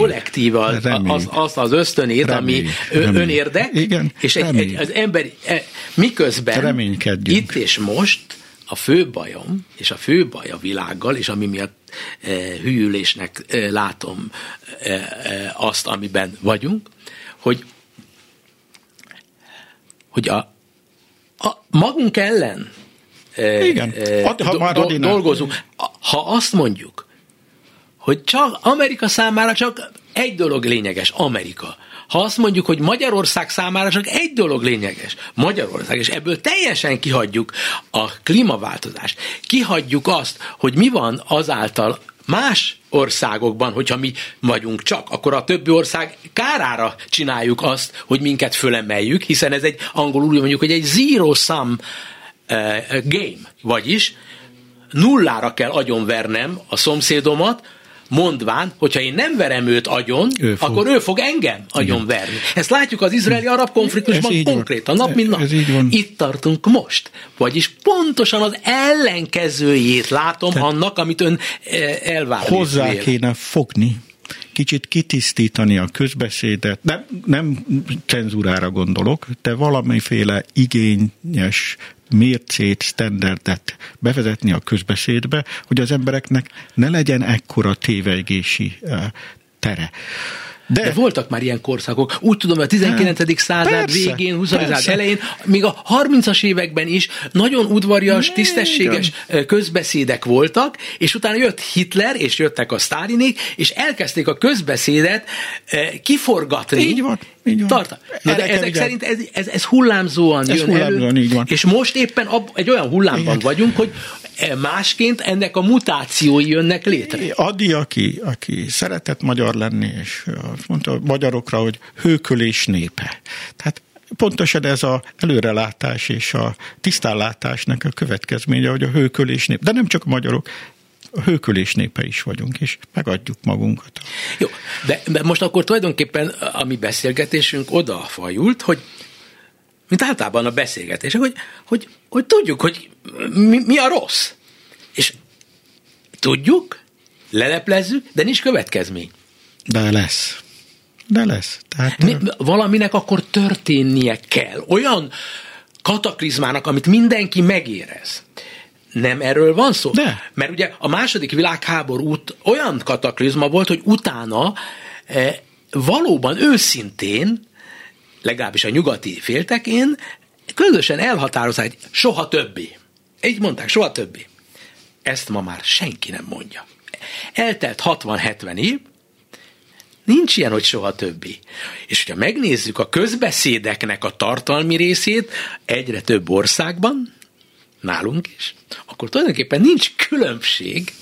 remény, az, az az ösztönét, remény, ami remény. önérdek, Igen, és egy, egy, az ember e, miközben itt és most a fő bajom, és a fő baj a világgal, és ami miatt e, hűlésnek e, látom e, e, azt, amiben vagyunk, hogy hogy a, a magunk ellen e, Igen. E, ha már do, dolgozunk. Ha azt mondjuk, hogy csak Amerika számára csak egy dolog lényeges, Amerika. Ha azt mondjuk, hogy Magyarország számára csak egy dolog lényeges, Magyarország, és ebből teljesen kihagyjuk a klímaváltozást, kihagyjuk azt, hogy mi van azáltal más országokban, hogyha mi vagyunk csak, akkor a többi ország kárára csináljuk azt, hogy minket fölemeljük, hiszen ez egy angolul mondjuk, hogy egy zero sum uh, game, vagyis nullára kell agyonvernem a szomszédomat, mondván, hogyha én nem verem őt agyon, ő akkor ő fog engem agyon verni. Ezt látjuk az izraeli-arab konfliktusban konkrétan, nap mint nap. Itt tartunk most. Vagyis pontosan az ellenkezőjét látom Te annak, amit ön eh, elvár. Hozzá kéne fogni kicsit kitisztítani a közbeszédet, nem, nem cenzúrára gondolok, de valamiféle igényes mércét, standardet bevezetni a közbeszédbe, hogy az embereknek ne legyen ekkora tévegési tere. De, De voltak már ilyen korszakok. Úgy tudom, hogy a 19. Hát, század persze, végén, 20. század elején, még a 30-as években is nagyon udvarias, Igen. tisztességes közbeszédek voltak, és utána jött Hitler, és jöttek a sztálinék, és elkezdték a közbeszédet kiforgatni. Így van. Így van. Tarta. Na, de ezek igen. szerint ez, ez, ez hullámzóan ez jön hullámzóan, elő, így van. és most éppen ab, egy olyan hullámban igen. vagyunk, hogy másként ennek a mutációi jönnek létre. Adi, aki, aki szeretett magyar lenni, és mondta a magyarokra, hogy hőkölés népe. Tehát pontosan ez a előrelátás és a tisztánlátásnak a következménye, hogy a hőkölés nép, de nem csak a magyarok, a hőkölés népe is vagyunk, és megadjuk magunkat. Jó, de, de most akkor tulajdonképpen a mi beszélgetésünk odafajult, hogy mint általában a beszélgetések, hogy, hogy, hogy tudjuk, hogy mi, mi a rossz. És tudjuk, leleplezzük, de nincs következmény. De lesz. De lesz. Tehát, mi, valaminek akkor történnie kell. Olyan kataklizmának, amit mindenki megérez. Nem erről van szó? De. Mert ugye a második világháború olyan kataklizma volt, hogy utána eh, valóban őszintén legalábbis a nyugati féltekén, közösen elhatározták, hogy soha többi. Így mondták, soha többi. Ezt ma már senki nem mondja. Eltelt 60-70 év, nincs ilyen, hogy soha többi. És hogyha megnézzük a közbeszédeknek a tartalmi részét egyre több országban, nálunk is, akkor tulajdonképpen nincs különbség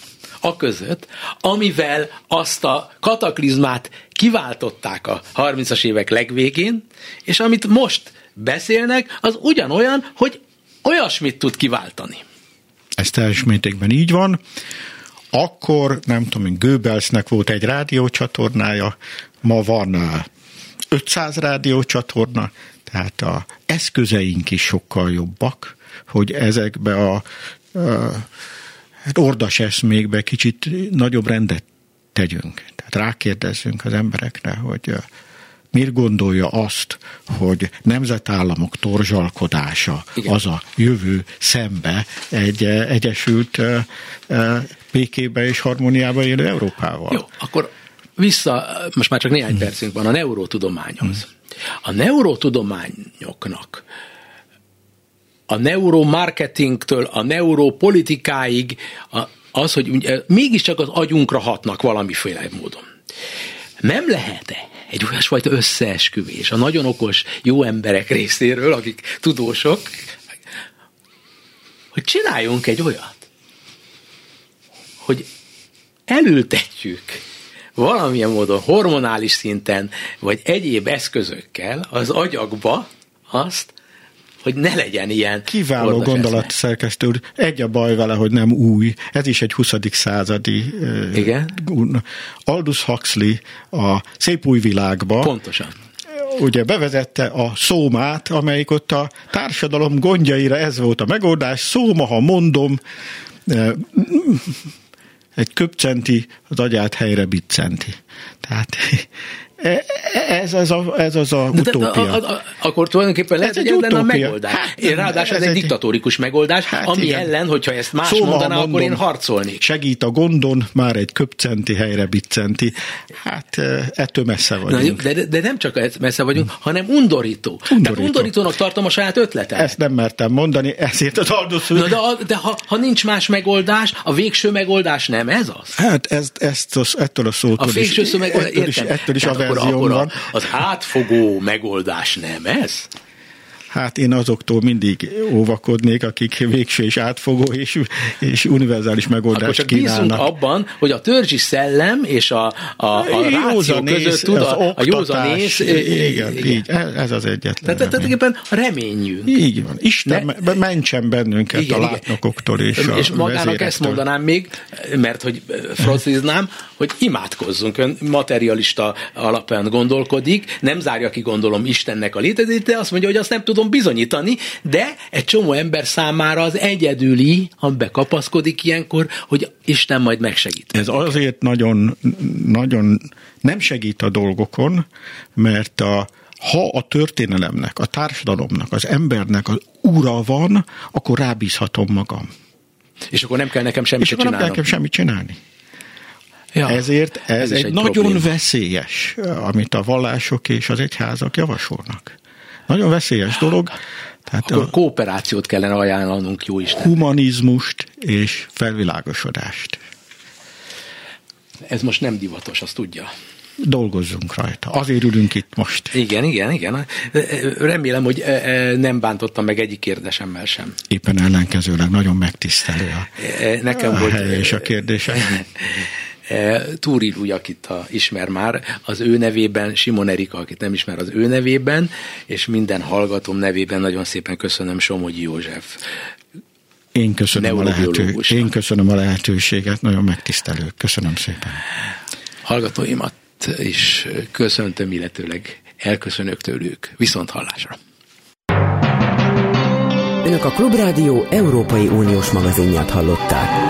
a között, amivel azt a kataklizmát kiváltották a 30-as évek legvégén, és amit most beszélnek, az ugyanolyan, hogy olyasmit tud kiváltani. Ez teljes mértékben így van. Akkor, nem tudom, Goebbelsnek volt egy rádiócsatornája, ma van 500 rádiócsatorna, tehát a eszközeink is sokkal jobbak, hogy ezekbe a, a hát ordas eszmékbe kicsit nagyobb rendet tegyünk. Tehát rákérdezzünk az emberekre, hogy miért gondolja azt, hogy nemzetállamok torzsalkodása Igen. az a jövő szembe egy egyesült békébe és harmóniába élő Európával? Jó, akkor vissza, most már csak néhány hmm. percünk van a neurotudományhoz. Hmm. A neurotudományoknak a neuromarketingtől a neuropolitikáig az, hogy mégiscsak az agyunkra hatnak valamiféle módon. Nem lehet-e egy olyasfajta összeesküvés a nagyon okos jó emberek részéről, akik tudósok, hogy csináljunk egy olyat, hogy elültetjük valamilyen módon hormonális szinten, vagy egyéb eszközökkel az agyakba azt, hogy ne legyen ilyen. Kiváló gondolat, szerkesztő úr. Egy a baj vele, hogy nem új. Ez is egy 20. századi. Igen? Aldous Huxley a Szép új világba. Pontosan ugye bevezette a szómát, amelyik ott a társadalom gondjaira ez volt a megoldás. Szóma, ha mondom, egy köpcenti az agyát helyre biccenti. Tehát E, ez az a, ez az a de, utópia. De, a, a, akkor tulajdonképpen lehet, hogy ez lenne a megoldás. Hát, Ráadásul ez, ez egy, egy diktatórikus megoldás, hát ami igen. ellen, hogyha ezt más szóval mondaná, mondom, akkor én harcolnék. Segít a gondon, már egy köpcenti helyre biccenti. Hát e, ettől messze vagyunk. Na, de, de nem csak messze vagyunk, hanem undorító. undorító. Tehát undorítónak tartom a saját ötletet. Ezt nem mertem mondani, ezért az Aldous Na, de, de ha, ha nincs más megoldás, a végső megoldás nem ez az? Hát ezt, ezt, ezt ettől a szótól a is, ettől is, ettől is a akkor, akkor az átfogó megoldás nem ez? Hát én azoktól mindig óvakodnék, akik végső és átfogó és, és univerzális megoldást Akkor csak kínálnak. abban, hogy a törzsi szellem és a, a, a ráció között tud a, a józanész... Igen, igen, így, ez az egyetlen. Tehát tulajdonképpen reményünk. Így van. Isten ne, mentsen bennünket igen, a látnokoktól és, és a És magának ezt mondanám még, mert hogy frociznám, hogy imádkozzunk. Ön materialista alapján gondolkodik, nem zárja ki gondolom Istennek a létezését, de azt mondja, hogy azt nem tud tudom bizonyítani, de egy csomó ember számára az egyedüli, ha bekapaszkodik ilyenkor, hogy Isten majd megsegít. Ez azért nagyon, nagyon nem segít a dolgokon, mert a, ha a történelemnek, a társadalomnak, az embernek az ura van, akkor rábízhatom magam. És akkor nem kell nekem semmit És akkor nem kell nekem semmit csinálni. Ja, Ezért ez, ez egy, egy nagyon probléma. veszélyes, amit a vallások és az egyházak javasolnak. Nagyon veszélyes dolog. Tehát Akkor a kooperációt kellene ajánlanunk, jó Isten. Humanizmust és felvilágosodást. Ez most nem divatos, azt tudja dolgozzunk rajta. Azért ülünk itt most. Igen, igen, igen. Remélem, hogy e, e, nem bántottam meg egyik kérdésemmel sem. Éppen ellenkezőleg nagyon megtisztelő a, e, Nekem a volt, helye és a kérdése. [laughs] E, Túri Rúj, akit a, ismer már, az ő nevében, Simon Erika, akit nem ismer, az ő nevében, és minden hallgatom nevében nagyon szépen köszönöm Somogyi József. Én köszönöm, a lehető, én köszönöm a lehetőséget, nagyon megtisztelő. Köszönöm szépen. Hallgatóimat is köszöntöm, illetőleg elköszönök tőlük. Viszont hallásra. Önök a Klubrádió Európai Uniós magazinját hallották.